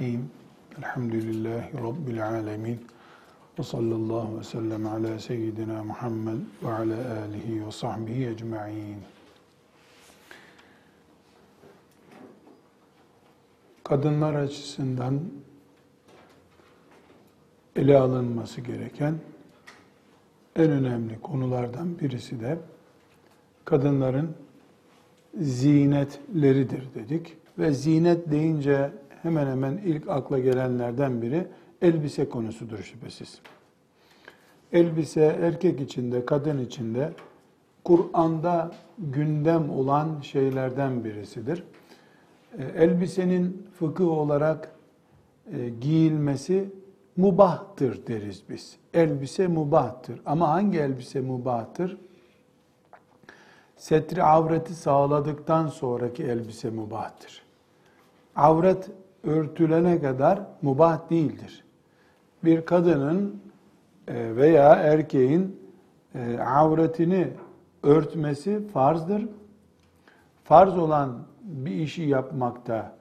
Bismillahirrahmanirrahim. Elhamdülillahi Rabbil alemin. Ve sallallahu ve sellem ala seyyidina Muhammed ve ala alihi ve sahbihi ecma'in. Kadınlar açısından ele alınması gereken en önemli konulardan birisi de kadınların zinetleridir dedik. Ve zinet deyince hemen hemen ilk akla gelenlerden biri elbise konusudur şüphesiz. Elbise erkek içinde, kadın içinde Kur'an'da gündem olan şeylerden birisidir. E, elbisenin fıkıh olarak e, giyilmesi mubahtır deriz biz. Elbise mubahtır. Ama hangi elbise mubahtır? Setri avreti sağladıktan sonraki elbise mubahtır. Avret örtülene kadar mubah değildir. Bir kadının e, veya erkeğin e, avretini örtmesi farzdır. Farz olan bir işi yapmakta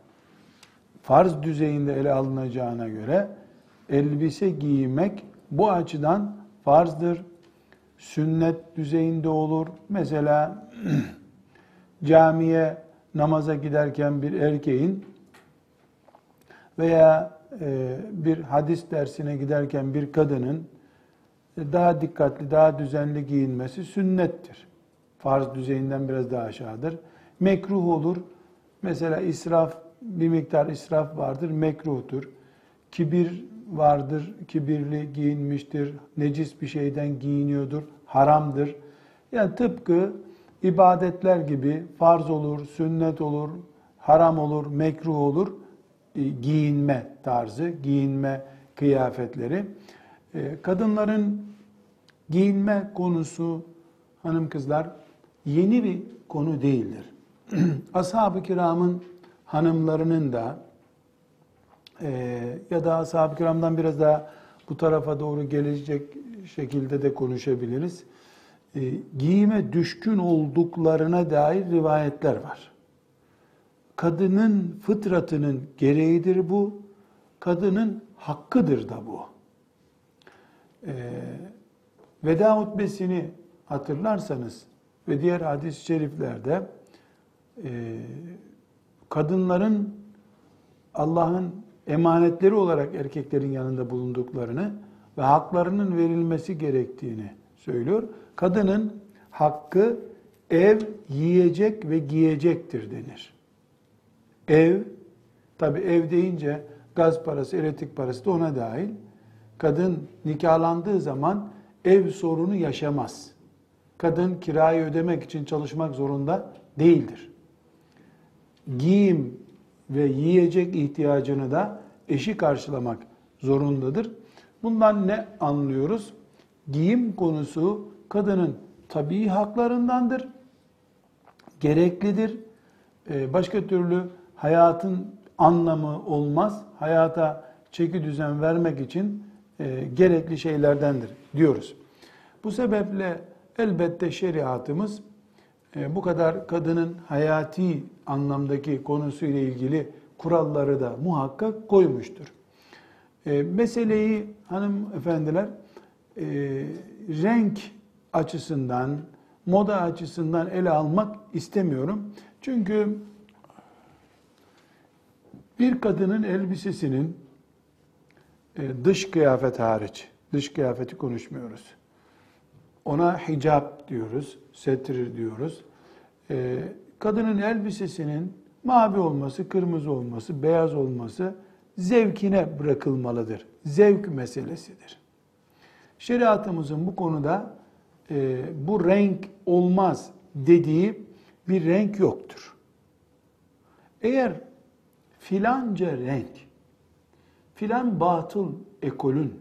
farz düzeyinde ele alınacağına göre elbise giymek bu açıdan farzdır. Sünnet düzeyinde olur. Mesela camiye namaza giderken bir erkeğin veya e, bir hadis dersine giderken bir kadının daha dikkatli, daha düzenli giyinmesi sünnettir. Farz düzeyinden biraz daha aşağıdır. Mekruh olur. Mesela israf, bir miktar israf vardır, mekruhtur. Kibir vardır, kibirli giyinmiştir, necis bir şeyden giyiniyordur, haramdır. Yani tıpkı ibadetler gibi farz olur, sünnet olur, haram olur, mekruh olur, e, giyinme tarzı, giyinme kıyafetleri. E, kadınların giyinme konusu hanım kızlar yeni bir konu değildir. Ashab-ı kiramın hanımlarının da e, ya da ashab-ı kiramdan biraz daha bu tarafa doğru gelecek şekilde de konuşabiliriz. E, giyime düşkün olduklarına dair rivayetler var. Kadının fıtratının gereğidir bu. Kadının hakkıdır da bu. E, veda hutbesini hatırlarsanız ve diğer hadis-i şeriflerde e, kadınların Allah'ın emanetleri olarak erkeklerin yanında bulunduklarını ve haklarının verilmesi gerektiğini söylüyor. Kadının hakkı ev, yiyecek ve giyecektir denir. Ev, tabi ev deyince gaz parası, elektrik parası da ona dahil. Kadın nikahlandığı zaman ev sorunu yaşamaz. Kadın kirayı ödemek için çalışmak zorunda değildir. Giyim ve yiyecek ihtiyacını da eşi karşılamak zorundadır. Bundan ne anlıyoruz? Giyim konusu kadının tabii haklarındandır, gereklidir. Ee, başka türlü hayatın anlamı olmaz. Hayata çeki düzen vermek için e, gerekli şeylerdendir diyoruz. Bu sebeple elbette şeriatımız e, bu kadar kadının hayati anlamdaki konusuyla ilgili kuralları da muhakkak koymuştur. E, meseleyi hanımefendiler renk açısından, moda açısından ele almak istemiyorum. Çünkü bir kadının elbisesinin e, dış kıyafet hariç, dış kıyafeti konuşmuyoruz. Ona hicap diyoruz, setrir diyoruz. E, kadının elbisesinin mavi olması, kırmızı olması, beyaz olması zevkine bırakılmalıdır. Zevk meselesidir. Şeriatımızın bu konuda e, bu renk olmaz dediği bir renk yoktur. Eğer filanca renk, filan batıl ekolün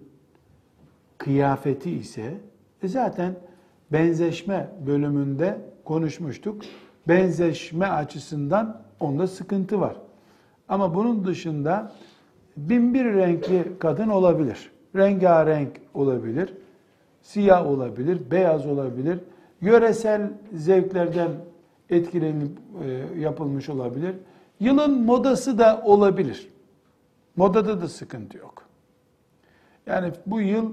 kıyafeti ise e zaten benzeşme bölümünde konuşmuştuk. Benzeşme açısından onda sıkıntı var. Ama bunun dışında bin bir renkli kadın olabilir. Rengarenk olabilir. Siyah olabilir, beyaz olabilir. Yöresel zevklerden etkilenip e, yapılmış olabilir. Yılın modası da olabilir. Modada da sıkıntı yok. Yani bu yıl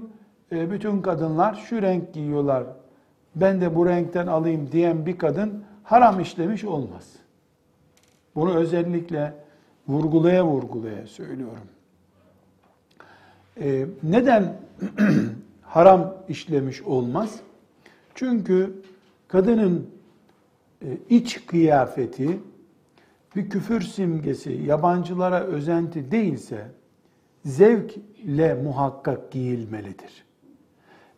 e, bütün kadınlar şu renk giyiyorlar. Ben de bu renkten alayım diyen bir kadın haram işlemiş olmaz. Bunu özellikle vurgulaya vurgulaya söylüyorum. Ee, neden haram işlemiş olmaz? Çünkü kadının e, iç kıyafeti bir küfür simgesi, yabancılara özenti değilse zevkle muhakkak giyilmelidir.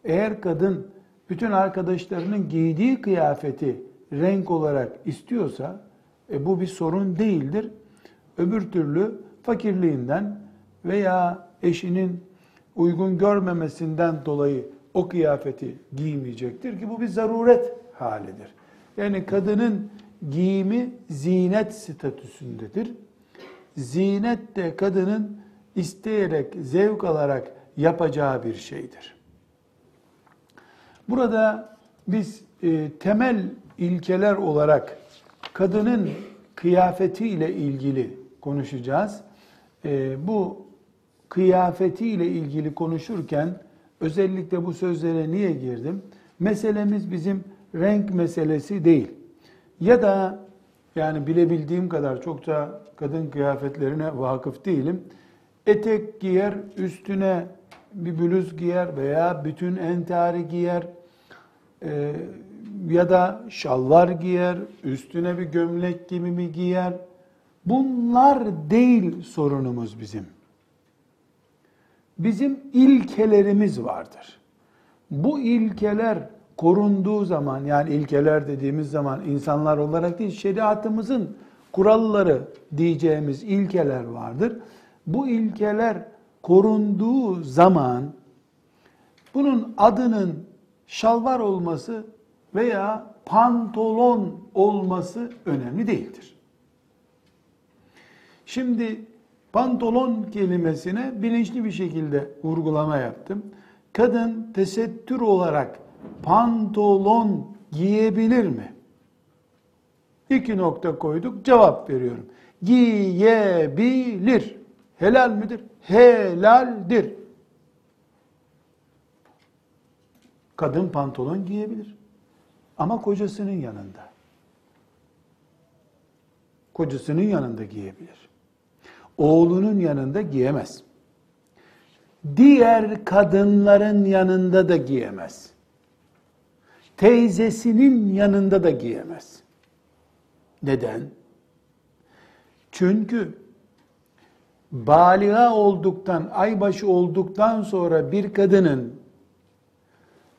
Eğer kadın bütün arkadaşlarının giydiği kıyafeti renk olarak istiyorsa e, bu bir sorun değildir. Öbür türlü fakirliğinden veya eşinin uygun görmemesinden dolayı o kıyafeti giymeyecektir ki bu bir zaruret halidir. Yani kadının giyimi zinet statüsündedir. Zinet de kadının isteyerek, zevk alarak yapacağı bir şeydir. Burada biz e, temel ilkeler olarak kadının kıyafeti ile ilgili konuşacağız. E, bu kıyafeti ile ilgili konuşurken özellikle bu sözlere niye girdim? Meselemiz bizim renk meselesi değil. Ya da yani bilebildiğim kadar çokça kadın kıyafetlerine vakıf değilim. Etek giyer, üstüne bir bluz giyer veya bütün entari giyer e, ya da şalvar giyer, üstüne bir gömlek gibi mi giyer. Bunlar değil sorunumuz bizim. Bizim ilkelerimiz vardır. Bu ilkeler korunduğu zaman yani ilkeler dediğimiz zaman insanlar olarak değil şeriatımızın kuralları diyeceğimiz ilkeler vardır. Bu ilkeler korunduğu zaman bunun adının şalvar olması veya pantolon olması önemli değildir. Şimdi pantolon kelimesine bilinçli bir şekilde vurgulama yaptım. Kadın tesettür olarak pantolon giyebilir mi? İki nokta koyduk, cevap veriyorum. Giyebilir. Helal midir? Helaldir. Kadın pantolon giyebilir. Ama kocasının yanında. Kocasının yanında giyebilir. Oğlunun yanında giyemez. Diğer kadınların yanında da giyemez. Teyzesinin yanında da giyemez. Neden? Çünkü baliga olduktan, aybaşı olduktan sonra bir kadının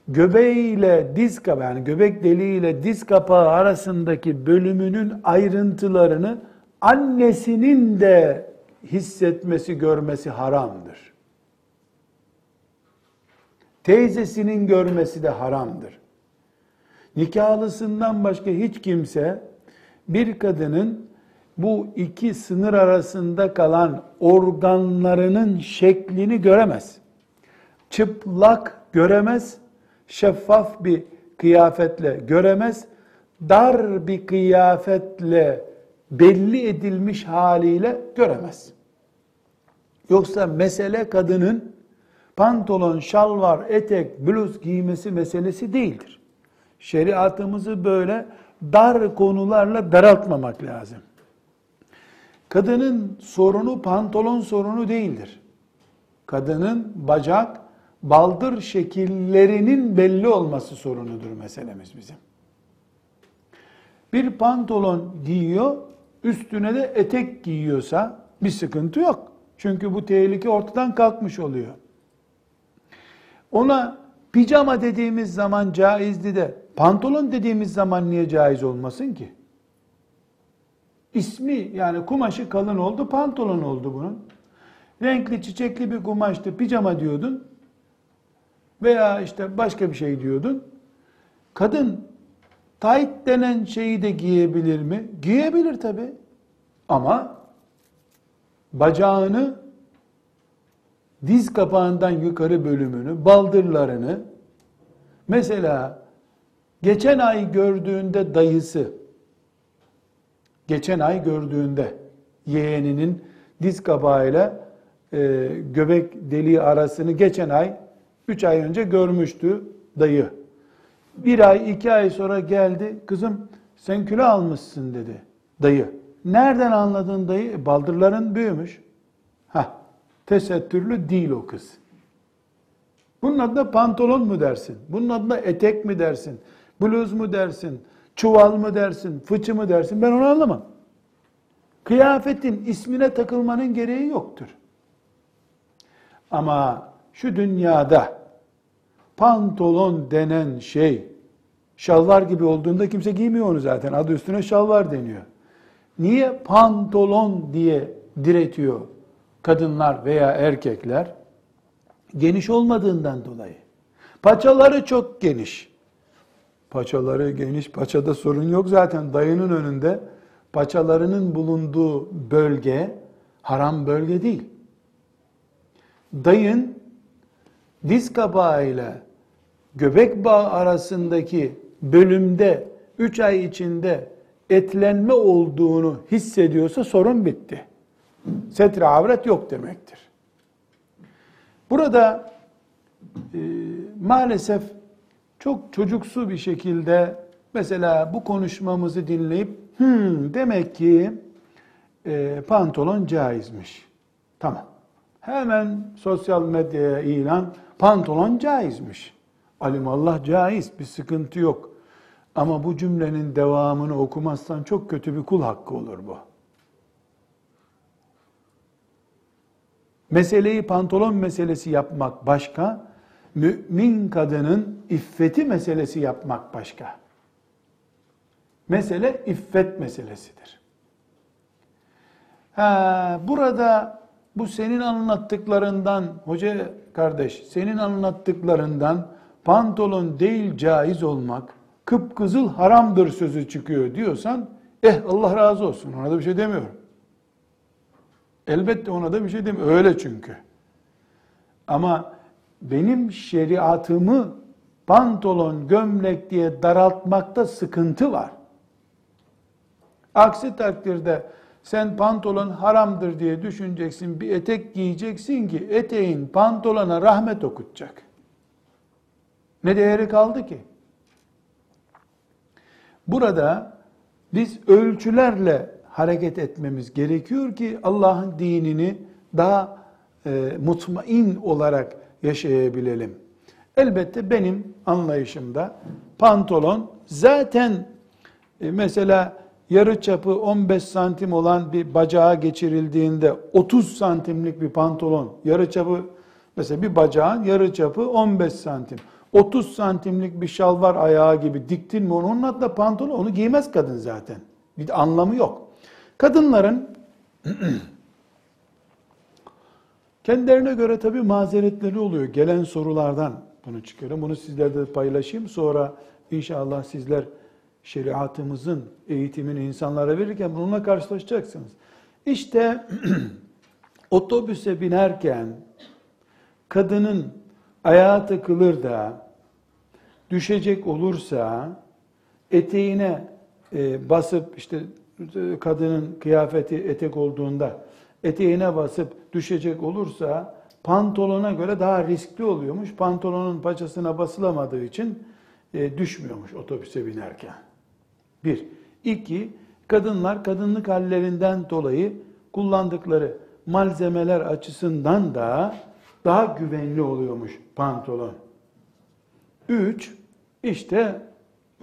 göbeğiyle diz kapağı yani göbek deliğiyle diz kapağı arasındaki bölümünün ayrıntılarını annesinin de hissetmesi, görmesi haramdır. Teyzesinin görmesi de haramdır. Nikahlısından başka hiç kimse bir kadının bu iki sınır arasında kalan organlarının şeklini göremez. Çıplak göremez, şeffaf bir kıyafetle göremez, dar bir kıyafetle belli edilmiş haliyle göremez. Yoksa mesele kadının pantolon, şalvar, etek, bluz giymesi meselesi değildir. Şeriatımızı böyle dar konularla daraltmamak lazım. Kadının sorunu pantolon sorunu değildir. Kadının bacak, baldır şekillerinin belli olması sorunudur meselemiz bizim. Bir pantolon giyiyor, üstüne de etek giyiyorsa bir sıkıntı yok. Çünkü bu tehlike ortadan kalkmış oluyor. Ona pijama dediğimiz zaman caizdi de pantolon dediğimiz zaman niye caiz olmasın ki? İsmi yani kumaşı kalın oldu, pantolon oldu bunun. Renkli çiçekli bir kumaştı, pijama diyordun veya işte başka bir şey diyordun. Kadın tight denen şeyi de giyebilir mi? Giyebilir tabi. Ama bacağını diz kapağından yukarı bölümünü, baldırlarını mesela geçen ay gördüğünde dayısı geçen ay gördüğünde yeğeninin diz kabağıyla e, göbek deliği arasını geçen ay, 3 ay önce görmüştü dayı. Bir ay, iki ay sonra geldi, kızım sen kilo almışsın dedi dayı. Nereden anladın dayı? E, baldırların büyümüş. Ha, tesettürlü değil o kız. Bunun adına pantolon mu dersin? Bunun adına etek mi dersin? Bluz mu dersin? Çuval mı dersin? Fıçı mı dersin? Ben onu anlamam. Kıyafetin ismine takılmanın gereği yoktur. Ama şu dünyada pantolon denen şey şalvar gibi olduğunda kimse giymiyor onu zaten. Adı üstüne şalvar deniyor. Niye pantolon diye diretiyor kadınlar veya erkekler? Geniş olmadığından dolayı. Paçaları çok geniş. Paçaları geniş, paçada sorun yok zaten. Dayının önünde paçalarının bulunduğu bölge haram bölge değil. Dayın diz kapağıyla göbek bağı arasındaki bölümde 3 ay içinde etlenme olduğunu hissediyorsa sorun bitti. Setre avret yok demektir. Burada e, maalesef çok çocuksu bir şekilde mesela bu konuşmamızı dinleyip hmm, demek ki e, pantolon caizmiş. Tamam. Hemen sosyal medyaya ilan pantolon caizmiş. Alimallah caiz bir sıkıntı yok. Ama bu cümlenin devamını okumazsan çok kötü bir kul hakkı olur bu. Meseleyi pantolon meselesi yapmak başka, mümin kadının iffeti meselesi yapmak başka. Mesele iffet meselesidir. Ha, burada bu senin anlattıklarından, hoca kardeş, senin anlattıklarından pantolon değil caiz olmak, kıpkızıl haramdır sözü çıkıyor diyorsan, eh Allah razı olsun ona da bir şey demiyorum. Elbette ona da bir şey demiyorum. Öyle çünkü. Ama benim şeriatımı pantolon, gömlek diye daraltmakta sıkıntı var. Aksi takdirde sen pantolon haramdır diye düşüneceksin, bir etek giyeceksin ki eteğin pantolona rahmet okutacak. Ne değeri kaldı ki? Burada biz ölçülerle hareket etmemiz gerekiyor ki Allah'ın dinini daha e, mutmain olarak yaşayabilelim. Elbette benim anlayışımda pantolon zaten e, mesela yarı çapı 15 santim olan bir bacağa geçirildiğinde 30 santimlik bir pantolon, yarı çapı mesela bir bacağın yarı çapı 15 santim. 30 santimlik bir şalvar ayağı gibi diktin mi onun adına pantolon onu giymez kadın zaten. Bir anlamı yok. Kadınların kendilerine göre tabii mazeretleri oluyor. Gelen sorulardan bunu çıkarıyorum. Bunu sizlerle paylaşayım. Sonra inşallah sizler şeriatımızın eğitimini insanlara verirken bununla karşılaşacaksınız. İşte otobüse binerken kadının ayağa takılır da düşecek olursa eteğine e, basıp işte kadının kıyafeti etek olduğunda eteğine basıp düşecek olursa pantolona göre daha riskli oluyormuş. Pantolonun paçasına basılamadığı için e, düşmüyormuş otobüse binerken. Bir. İki, kadınlar kadınlık hallerinden dolayı kullandıkları malzemeler açısından da daha güvenli oluyormuş pantolon. Üç, işte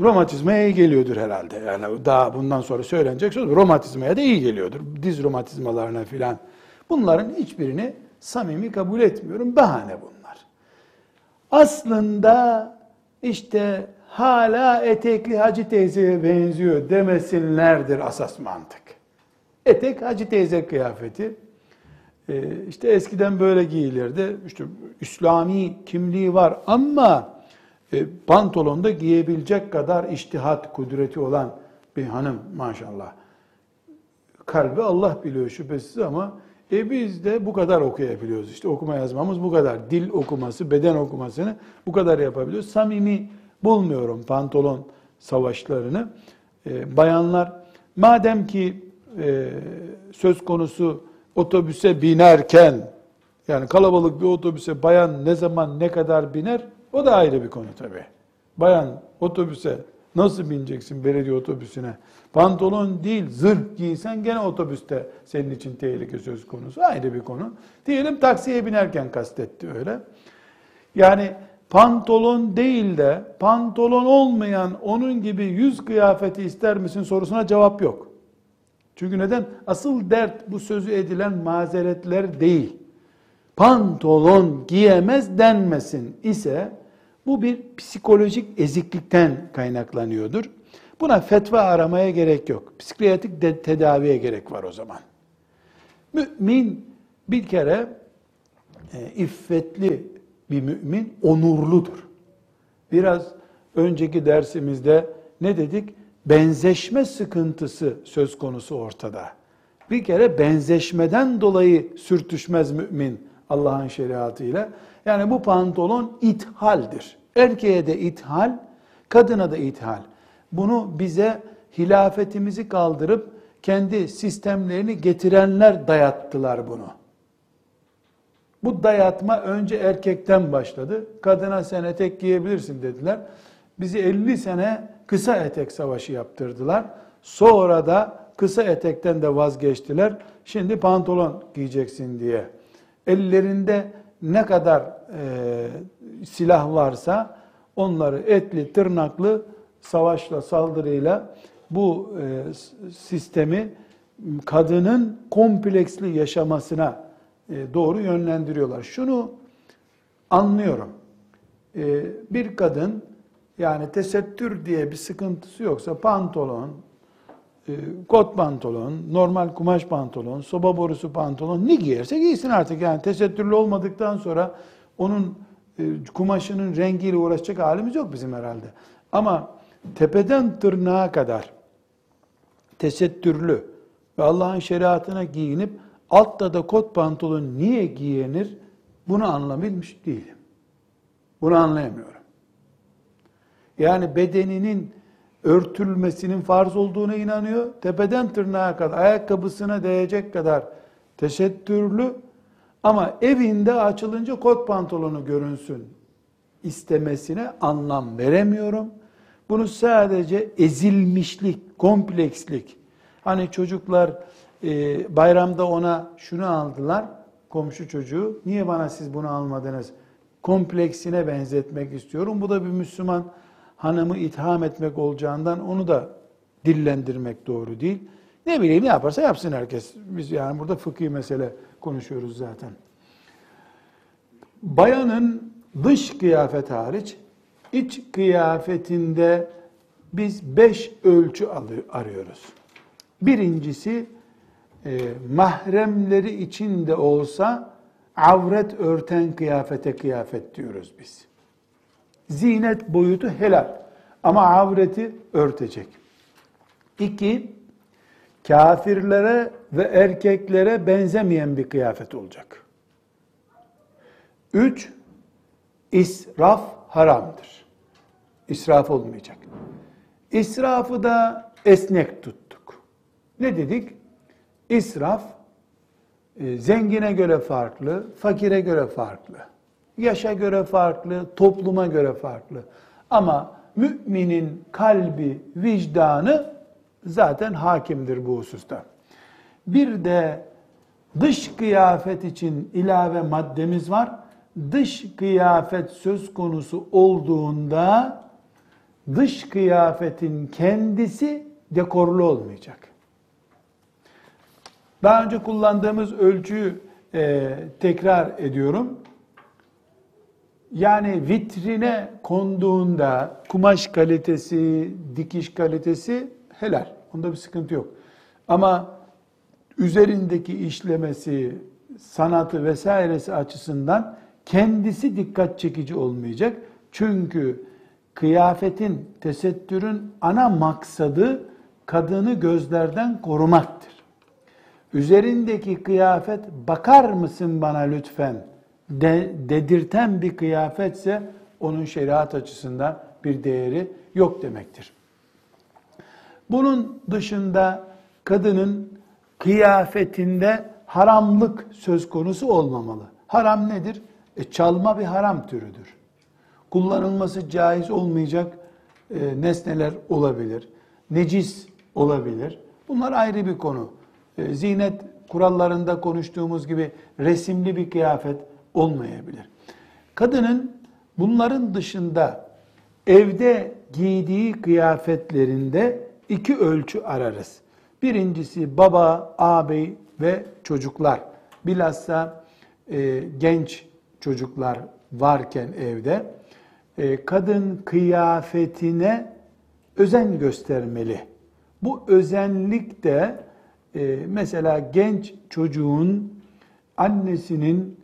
romatizmaya iyi geliyordur herhalde. Yani daha bundan sonra söylenecek söz romatizmaya da iyi geliyordur. Diz romatizmalarına filan. Bunların hiçbirini samimi kabul etmiyorum. Bahane bunlar. Aslında işte hala etekli hacı teyzeye benziyor demesinlerdir asas mantık. Etek hacı teyze kıyafeti. Ee, işte eskiden böyle giyilirdi. İşte İslami kimliği var ama pantolonda giyebilecek kadar iştihat kudreti olan bir hanım maşallah. Kalbi Allah biliyor şüphesiz ama e biz de bu kadar okuyabiliyoruz. İşte okuma yazmamız bu kadar. Dil okuması, beden okumasını bu kadar yapabiliyoruz. Samimi bulmuyorum pantolon savaşlarını. E, bayanlar madem ki e, söz konusu otobüse binerken yani kalabalık bir otobüse bayan ne zaman ne kadar biner o da ayrı bir konu tabii. Bayan otobüse nasıl bineceksin belediye otobüsüne? Pantolon değil zırh giysen gene otobüste senin için tehlike söz konusu ayrı bir konu. Diyelim taksiye binerken kastetti öyle. Yani pantolon değil de pantolon olmayan onun gibi yüz kıyafeti ister misin sorusuna cevap yok. Çünkü neden? Asıl dert bu sözü edilen mazeretler değil. Pantolon giyemez denmesin ise bu bir psikolojik eziklikten kaynaklanıyordur. Buna fetva aramaya gerek yok. Psikiyatrik de tedaviye gerek var o zaman. Mümin bir kere e, iffetli bir mümin onurludur. Biraz önceki dersimizde ne dedik? Benzeşme sıkıntısı söz konusu ortada. Bir kere benzeşmeden dolayı sürtüşmez mümin Allah'ın şeriatıyla. Yani bu pantolon ithaldir. Erkeğe de ithal, kadına da ithal. Bunu bize hilafetimizi kaldırıp kendi sistemlerini getirenler dayattılar bunu. Bu dayatma önce erkekten başladı. Kadına sen etek giyebilirsin dediler. Bizi 50 sene kısa etek savaşı yaptırdılar. Sonra da kısa etekten de vazgeçtiler. Şimdi pantolon giyeceksin diye. Ellerinde ne kadar e, silah varsa onları etli, tırnaklı savaşla, saldırıyla bu e, sistemi kadının kompleksli yaşamasına e, doğru yönlendiriyorlar. Şunu anlıyorum. E, bir kadın yani tesettür diye bir sıkıntısı yoksa pantolon, kot pantolon, normal kumaş pantolon, soba borusu pantolon ne giyerse giysin artık. Yani tesettürlü olmadıktan sonra onun kumaşının rengiyle uğraşacak halimiz yok bizim herhalde. Ama tepeden tırnağa kadar tesettürlü ve Allah'ın şeriatına giyinip altta da kot pantolon niye giyenir bunu anlamış değilim. Bunu anlayamıyorum. Yani bedeninin örtülmesinin farz olduğuna inanıyor. Tepeden tırnağa kadar, ayakkabısına değecek kadar tesettürlü ama evinde açılınca kot pantolonu görünsün istemesine anlam veremiyorum. Bunu sadece ezilmişlik, komplekslik. Hani çocuklar e, bayramda ona şunu aldılar, komşu çocuğu. Niye bana siz bunu almadınız? Kompleksine benzetmek istiyorum. Bu da bir Müslüman hanımı itham etmek olacağından onu da dillendirmek doğru değil. Ne bileyim ne yaparsa yapsın herkes. Biz yani burada fıkhi mesele konuşuyoruz zaten. Bayanın dış kıyafet hariç iç kıyafetinde biz beş ölçü arıyoruz. Birincisi e, mahremleri içinde olsa avret örten kıyafete kıyafet diyoruz biz. Zinet boyutu helal ama avreti örtecek. İki, kafirlere ve erkeklere benzemeyen bir kıyafet olacak. Üç, israf haramdır. İsraf olmayacak. İsrafı da esnek tuttuk. Ne dedik? İsraf e, zengine göre farklı, fakire göre farklı. Yaşa göre farklı, topluma göre farklı. Ama müminin kalbi, vicdanı zaten hakimdir bu hususta. Bir de dış kıyafet için ilave maddemiz var. Dış kıyafet söz konusu olduğunda dış kıyafetin kendisi dekorlu olmayacak. Daha önce kullandığımız ölçüyü e, tekrar ediyorum. Yani vitrine konduğunda kumaş kalitesi, dikiş kalitesi helal. Onda bir sıkıntı yok. Ama üzerindeki işlemesi, sanatı vesairesi açısından kendisi dikkat çekici olmayacak. Çünkü kıyafetin, tesettürün ana maksadı kadını gözlerden korumaktır. Üzerindeki kıyafet bakar mısın bana lütfen de, dedirten bir kıyafetse onun şeriat açısından bir değeri yok demektir. Bunun dışında kadının kıyafetinde haramlık söz konusu olmamalı. Haram nedir? E, çalma bir haram türüdür. Kullanılması caiz olmayacak e, nesneler olabilir. Necis olabilir. Bunlar ayrı bir konu. E, zinet kurallarında konuştuğumuz gibi resimli bir kıyafet olmayabilir. Kadının bunların dışında evde giydiği kıyafetlerinde iki ölçü ararız. Birincisi baba, ağabey ve çocuklar. Bilhassa e, genç çocuklar varken evde e, kadın kıyafetine özen göstermeli. Bu özenlik de e, mesela genç çocuğun annesinin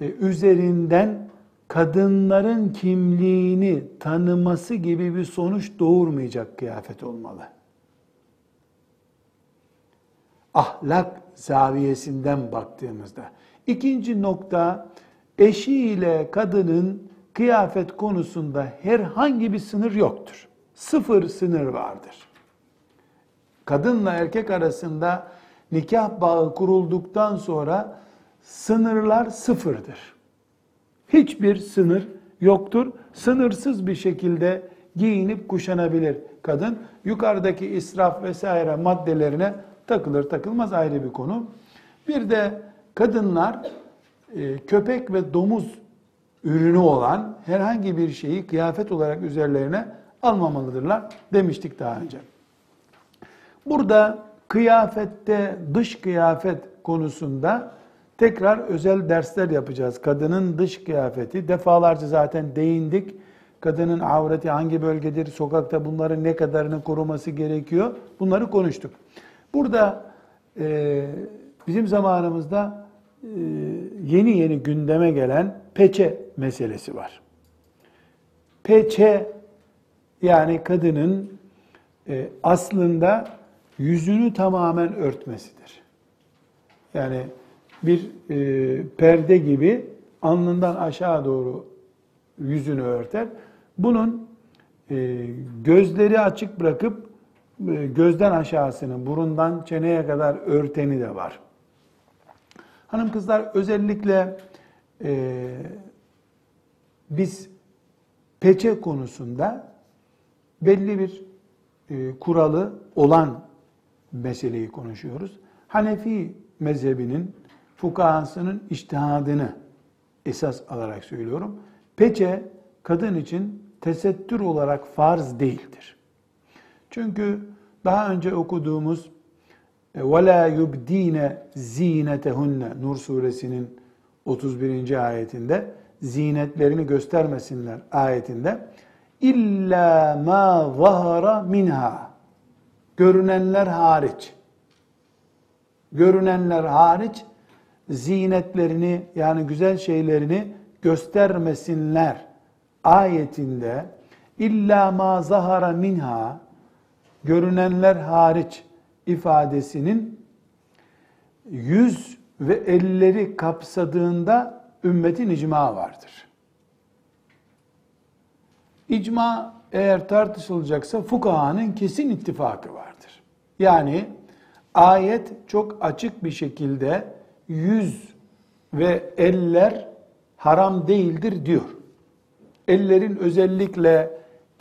üzerinden kadınların kimliğini tanıması gibi bir sonuç doğurmayacak kıyafet olmalı. Ahlak zaviyesinden baktığımızda. İkinci nokta eşiyle kadının kıyafet konusunda herhangi bir sınır yoktur. Sıfır sınır vardır. Kadınla erkek arasında nikah bağı kurulduktan sonra sınırlar sıfırdır. Hiçbir sınır yoktur. Sınırsız bir şekilde giyinip kuşanabilir kadın. Yukarıdaki israf vesaire maddelerine takılır takılmaz ayrı bir konu. Bir de kadınlar e, köpek ve domuz ürünü olan herhangi bir şeyi kıyafet olarak üzerlerine almamalıdırlar demiştik daha önce. Burada kıyafette, dış kıyafet konusunda tekrar özel dersler yapacağız. Kadının dış kıyafeti defalarca zaten değindik. Kadının avreti hangi bölgedir, sokakta bunların ne kadarını koruması gerekiyor bunları konuştuk. Burada e, bizim zamanımızda e, yeni yeni gündeme gelen peçe meselesi var. Peçe yani kadının e, aslında yüzünü tamamen örtmesidir. Yani bir e, perde gibi alnından aşağı doğru yüzünü örter. Bunun e, gözleri açık bırakıp e, gözden aşağısını, burundan çeneye kadar örteni de var. Hanım kızlar özellikle e, biz peçe konusunda belli bir e, kuralı olan meseleyi konuşuyoruz. Hanefi mezhebinin fukahasının iştihadını esas alarak söylüyorum. Peçe kadın için tesettür olarak farz değildir. Çünkü daha önce okuduğumuz وَلَا يُبْد۪ينَ زِينَتَهُنَّ Nur suresinin 31. ayetinde zinetlerini göstermesinler ayetinde illa ma zahara minha görünenler hariç görünenler hariç zinetlerini yani güzel şeylerini göstermesinler ayetinde illa ma zahara minha görünenler hariç ifadesinin yüz ve elleri kapsadığında ümmetin icma vardır. İcma eğer tartışılacaksa fukahanın kesin ittifakı vardır. Yani ayet çok açık bir şekilde yüz ve eller haram değildir diyor. Ellerin özellikle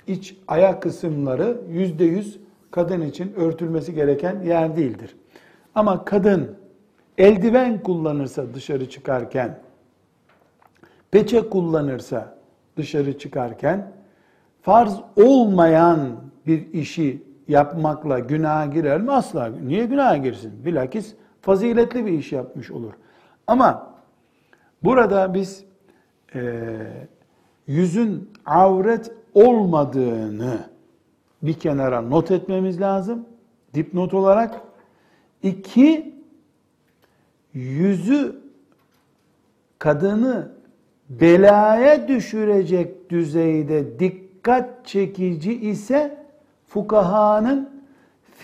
iç ayak kısımları yüzde yüz kadın için örtülmesi gereken yer değildir. Ama kadın eldiven kullanırsa dışarı çıkarken, peçe kullanırsa dışarı çıkarken, farz olmayan bir işi yapmakla günaha girer mi? Asla. Niye günaha girsin? Bilakis faziletli bir iş yapmış olur. Ama burada biz e, yüzün avret olmadığını bir kenara not etmemiz lazım. Dipnot olarak. İki, yüzü kadını belaya düşürecek düzeyde dikkat çekici ise fukahanın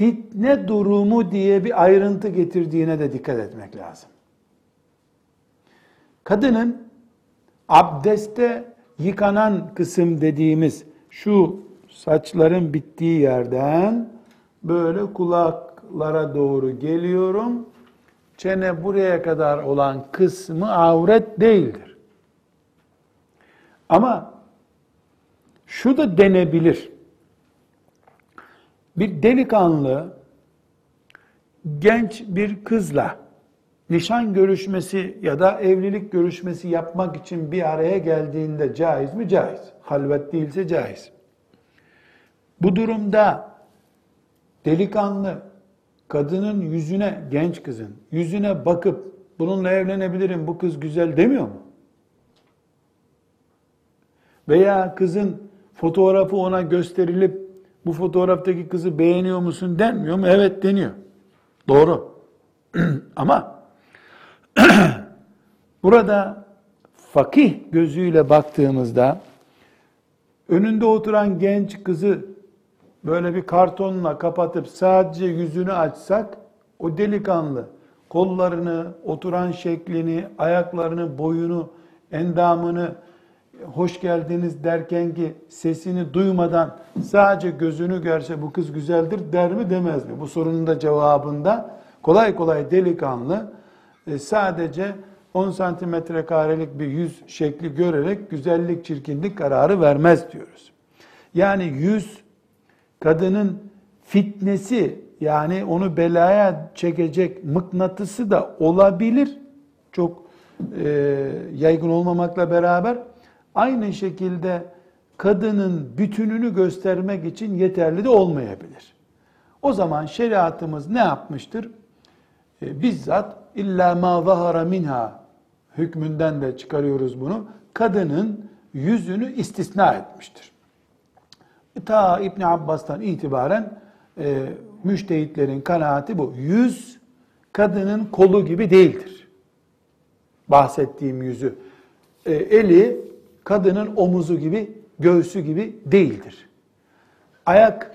fitne durumu diye bir ayrıntı getirdiğine de dikkat etmek lazım. Kadının abdeste yıkanan kısım dediğimiz şu saçların bittiği yerden böyle kulaklara doğru geliyorum. çene buraya kadar olan kısmı avret değildir. Ama şu da denebilir. Bir delikanlı genç bir kızla nişan görüşmesi ya da evlilik görüşmesi yapmak için bir araya geldiğinde caiz mi? Caiz. Halvet değilse caiz. Bu durumda delikanlı kadının yüzüne, genç kızın yüzüne bakıp bununla evlenebilirim, bu kız güzel demiyor mu? Veya kızın fotoğrafı ona gösterilip bu fotoğraftaki kızı beğeniyor musun denmiyor mu? Evet deniyor. Doğru. Ama burada fakih gözüyle baktığımızda önünde oturan genç kızı böyle bir kartonla kapatıp sadece yüzünü açsak o delikanlı kollarını, oturan şeklini, ayaklarını, boyunu, endamını hoş geldiniz derken ki sesini duymadan sadece gözünü görse bu kız güzeldir der mi demez mi? Bu sorunun da cevabında kolay kolay delikanlı e, sadece 10 santimetre karelik bir yüz şekli görerek güzellik çirkinlik kararı vermez diyoruz. Yani yüz kadının fitnesi yani onu belaya çekecek mıknatısı da olabilir. Çok e, yaygın olmamakla beraber aynı şekilde kadının bütününü göstermek için yeterli de olmayabilir. O zaman şeriatımız ne yapmıştır? E, bizzat illa ma zahara minha hükmünden de çıkarıyoruz bunu. Kadının yüzünü istisna etmiştir. Ta İbn Abbas'tan itibaren e, müştehitlerin kanaati bu. Yüz kadının kolu gibi değildir. Bahsettiğim yüzü. E, eli kadının omuzu gibi, göğsü gibi değildir. Ayak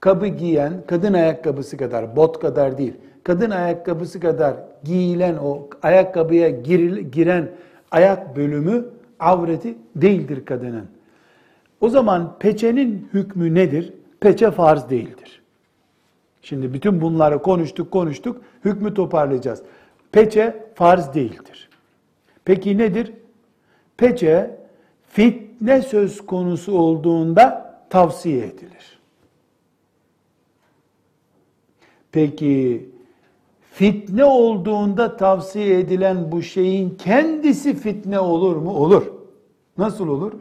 kabı giyen, kadın ayakkabısı kadar, bot kadar değil, kadın ayakkabısı kadar giyilen o ayakkabıya giren ayak bölümü avreti değildir kadının. O zaman peçenin hükmü nedir? Peçe farz değildir. Şimdi bütün bunları konuştuk konuştuk, hükmü toparlayacağız. Peçe farz değildir. Peki nedir? Peçe fitne söz konusu olduğunda tavsiye edilir. Peki fitne olduğunda tavsiye edilen bu şeyin kendisi fitne olur mu? Olur. Nasıl olur?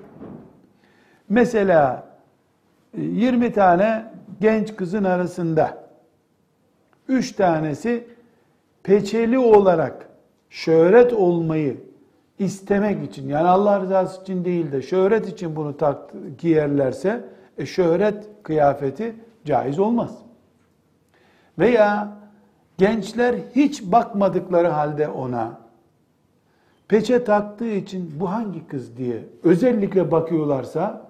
Mesela 20 e, tane genç kızın arasında 3 tanesi peçeli olarak şöhret olmayı istemek için yani Allah rızası için değil de şöhret için bunu tak, giyerlerse e, şöhret kıyafeti caiz olmaz. Veya gençler hiç bakmadıkları halde ona peçe taktığı için bu hangi kız diye özellikle bakıyorlarsa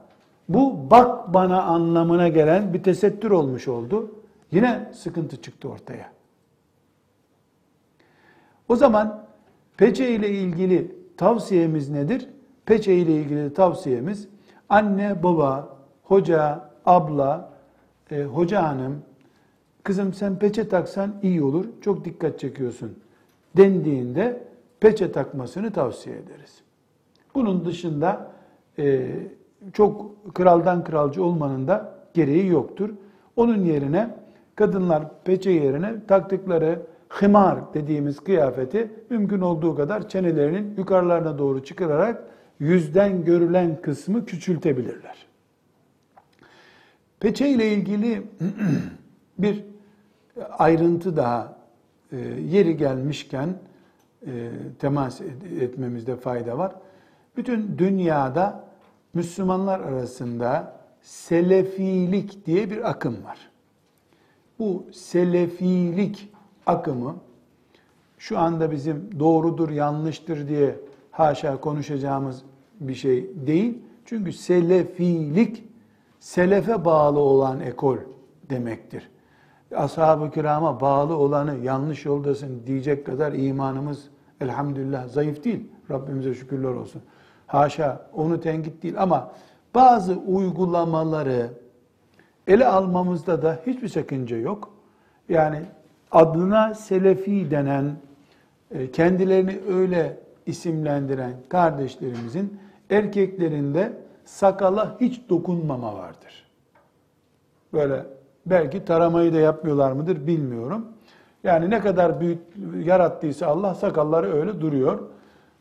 bu bak bana anlamına gelen bir tesettür olmuş oldu. Yine sıkıntı çıktı ortaya. O zaman peçe ile ilgili tavsiyemiz nedir? Peçe ile ilgili tavsiyemiz anne, baba, hoca, abla, e, hoca hanım, kızım sen peçe taksan iyi olur, çok dikkat çekiyorsun dendiğinde peçe takmasını tavsiye ederiz. Bunun dışında e, çok kraldan kralcı olmanın da gereği yoktur. Onun yerine kadınlar peçe yerine taktıkları hımar dediğimiz kıyafeti mümkün olduğu kadar çenelerinin yukarılarına doğru çıkararak yüzden görülen kısmı küçültebilirler. Peçe ile ilgili bir ayrıntı daha e, yeri gelmişken e, temas etmemizde fayda var. Bütün dünyada Müslümanlar arasında selefilik diye bir akım var. Bu selefilik akımı şu anda bizim doğrudur, yanlıştır diye haşa konuşacağımız bir şey değil. Çünkü selefilik selefe bağlı olan ekol demektir. Ashab-ı kirama bağlı olanı yanlış yoldasın diyecek kadar imanımız elhamdülillah zayıf değil. Rabbimize şükürler olsun. Haşa onu tenkit değil ama bazı uygulamaları ele almamızda da hiçbir sakınca yok. Yani adına selefi denen e, kendilerini öyle isimlendiren kardeşlerimizin erkeklerinde sakala hiç dokunmama vardır. Böyle belki taramayı da yapmıyorlar mıdır bilmiyorum. Yani ne kadar büyük yarattıysa Allah sakalları öyle duruyor.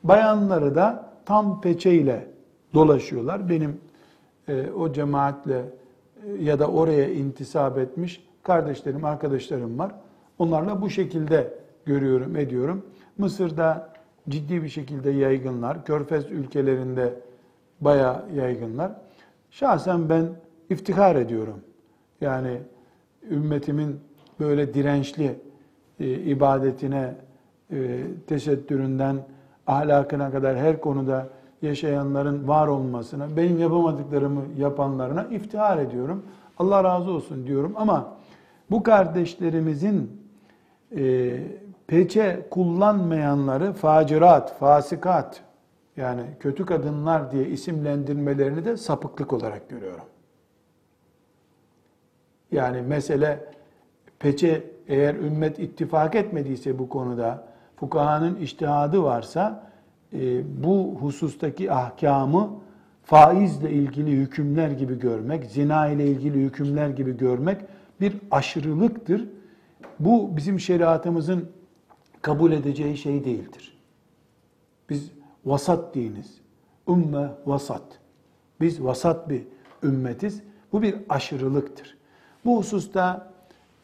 Bayanları da tam peçeyle dolaşıyorlar. Benim e, o cemaatle e, ya da oraya intisap etmiş kardeşlerim, arkadaşlarım var. Onlarla bu şekilde görüyorum, ediyorum. Mısır'da ciddi bir şekilde yaygınlar. Körfez ülkelerinde bayağı yaygınlar. Şahsen ben iftihar ediyorum. Yani ümmetimin böyle dirençli e, ibadetine, e, tesettüründen, ahlakına kadar her konuda yaşayanların var olmasına, benim yapamadıklarımı yapanlarına iftihar ediyorum. Allah razı olsun diyorum ama bu kardeşlerimizin e, peçe kullanmayanları facirat, fasikat yani kötü kadınlar diye isimlendirmelerini de sapıklık olarak görüyorum. Yani mesele peçe eğer ümmet ittifak etmediyse bu konuda fukahanın iştihadı varsa e, bu husustaki ahkamı faizle ilgili hükümler gibi görmek, zina ile ilgili hükümler gibi görmek bir aşırılıktır. Bu bizim şeriatımızın kabul edeceği şey değildir. Biz vasat diniz. Ümme vasat. Biz vasat bir ümmetiz. Bu bir aşırılıktır. Bu hususta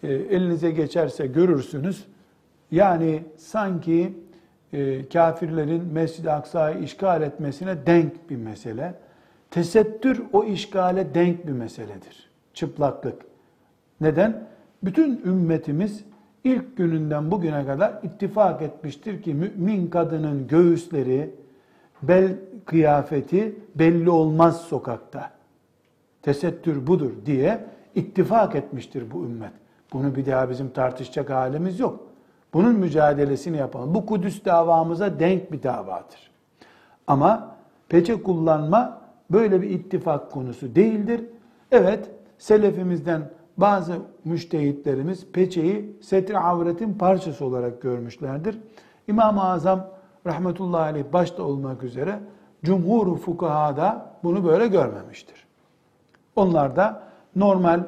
e, elinize geçerse görürsünüz. Yani sanki e, kafirlerin Mescid-i Aksa'yı işgal etmesine denk bir mesele. Tesettür o işgale denk bir meseledir. Çıplaklık. Neden? Bütün ümmetimiz ilk gününden bugüne kadar ittifak etmiştir ki mümin kadının göğüsleri, bel kıyafeti belli olmaz sokakta. Tesettür budur diye ittifak etmiştir bu ümmet. Bunu bir daha bizim tartışacak halimiz yok. Bunun mücadelesini yapalım. Bu Kudüs davamıza denk bir davadır. Ama peçe kullanma böyle bir ittifak konusu değildir. Evet, selefimizden bazı müştehitlerimiz peçeyi setri avretin parçası olarak görmüşlerdir. İmam-ı Azam rahmetullahi aleyh başta olmak üzere cumhur fukahada bunu böyle görmemiştir. Onlar da normal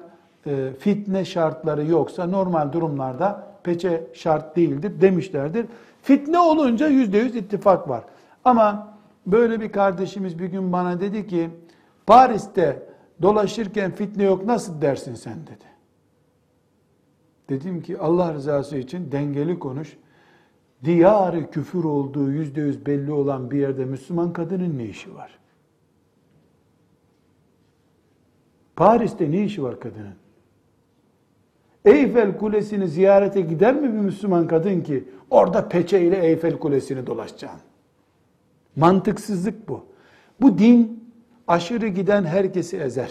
e, fitne şartları yoksa normal durumlarda peçe şart değildir demişlerdir. Fitne olunca yüzde yüz ittifak var. Ama böyle bir kardeşimiz bir gün bana dedi ki Paris'te dolaşırken fitne yok nasıl dersin sen dedi. Dedim ki Allah rızası için dengeli konuş. Diyarı küfür olduğu yüzde yüz belli olan bir yerde Müslüman kadının ne işi var? Paris'te ne işi var kadının? Eyfel Kulesi'ni ziyarete gider mi bir Müslüman kadın ki orada peçeyle Eyfel Kulesi'ni dolaşacaksın? Mantıksızlık bu. Bu din aşırı giden herkesi ezer.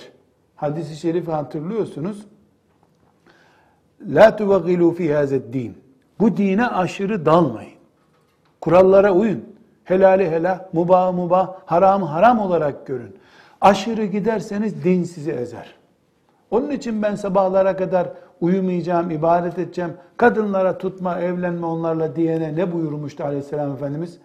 Hadis-i şerifi hatırlıyorsunuz. La tuvagilu fi hazed din. Bu dine aşırı dalmayın. Kurallara uyun. Helali helal, mubah mubah, haram haram olarak görün. Aşırı giderseniz din sizi ezer. Onun için ben sabahlara kadar uyumayacağım, ibadet edeceğim. Kadınlara tutma, evlenme onlarla diyene ne buyurmuştu aleyhisselam Efendimiz?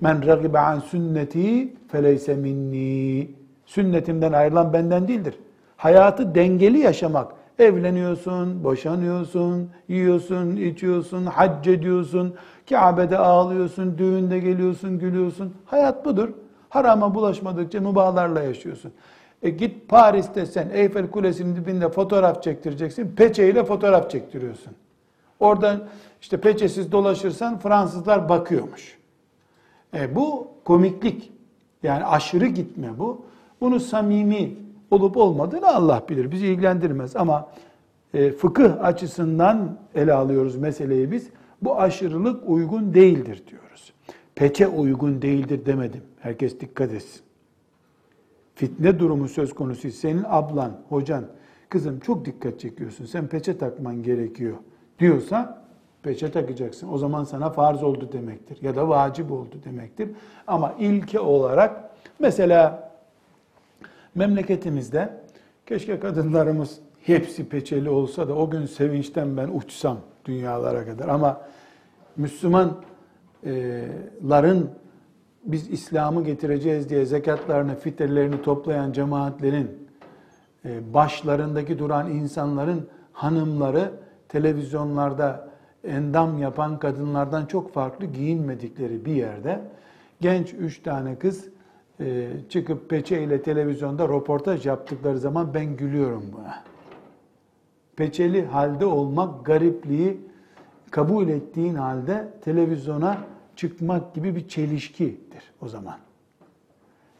Men ragibe an sünneti feleyse minni. Sünnetimden ayrılan benden değildir. Hayatı dengeli yaşamak. Evleniyorsun, boşanıyorsun, yiyorsun, içiyorsun, hac ediyorsun, Kabe'de ağlıyorsun, düğünde geliyorsun, gülüyorsun. Hayat budur. Harama bulaşmadıkça mübahlarla yaşıyorsun. E git Paris'te sen Eyfel Kulesi'nin dibinde fotoğraf çektireceksin. Peçeyle fotoğraf çektiriyorsun. Oradan işte peçesiz dolaşırsan Fransızlar bakıyormuş. E bu komiklik. Yani aşırı gitme bu. Bunu samimi olup olmadığını Allah bilir. Bizi ilgilendirmez ama e, fıkıh açısından ele alıyoruz meseleyi biz. Bu aşırılık uygun değildir diyoruz. Peçe uygun değildir demedim. Herkes dikkat etsin fitne durumu söz konusu senin ablan, hocan, kızım çok dikkat çekiyorsun, sen peçe takman gerekiyor diyorsa peçe takacaksın. O zaman sana farz oldu demektir ya da vacip oldu demektir. Ama ilke olarak mesela memleketimizde keşke kadınlarımız hepsi peçeli olsa da o gün sevinçten ben uçsam dünyalara kadar. Ama Müslüman ların biz İslam'ı getireceğiz diye zekatlarını, fitrelerini toplayan cemaatlerin e, başlarındaki duran insanların hanımları televizyonlarda endam yapan kadınlardan çok farklı giyinmedikleri bir yerde genç üç tane kız e, çıkıp peçeyle televizyonda röportaj yaptıkları zaman ben gülüyorum buna. Peçeli halde olmak garipliği kabul ettiğin halde televizyona çıkmak gibi bir çelişkidir o zaman.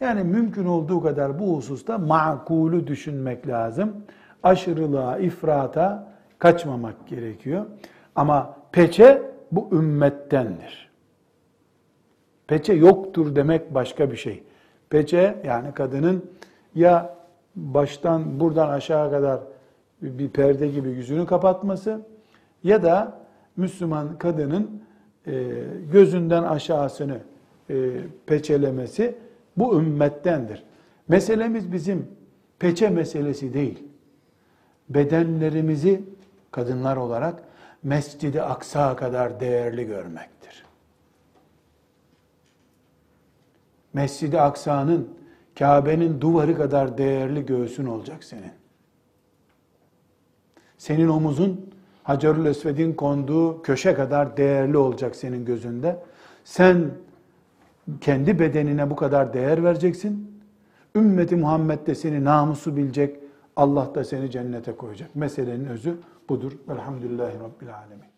Yani mümkün olduğu kadar bu hususta makulü düşünmek lazım. Aşırılığa, ifrata kaçmamak gerekiyor. Ama peçe bu ümmettendir. Peçe yoktur demek başka bir şey. Peçe yani kadının ya baştan buradan aşağı kadar bir perde gibi yüzünü kapatması ya da Müslüman kadının e, gözünden aşağısını e, peçelemesi bu ümmettendir. Meselemiz bizim peçe meselesi değil. Bedenlerimizi kadınlar olarak Mescid-i Aksa kadar değerli görmektir. Mescid-i Aksa'nın Kabe'nin duvarı kadar değerli göğsün olacak senin. Senin omuzun Hacerül Esved'in konduğu köşe kadar değerli olacak senin gözünde. Sen kendi bedenine bu kadar değer vereceksin. Ümmeti Muhammed de seni namusu bilecek. Allah da seni cennete koyacak. Meselenin özü budur. Velhamdülillahi Rabbil Alemin.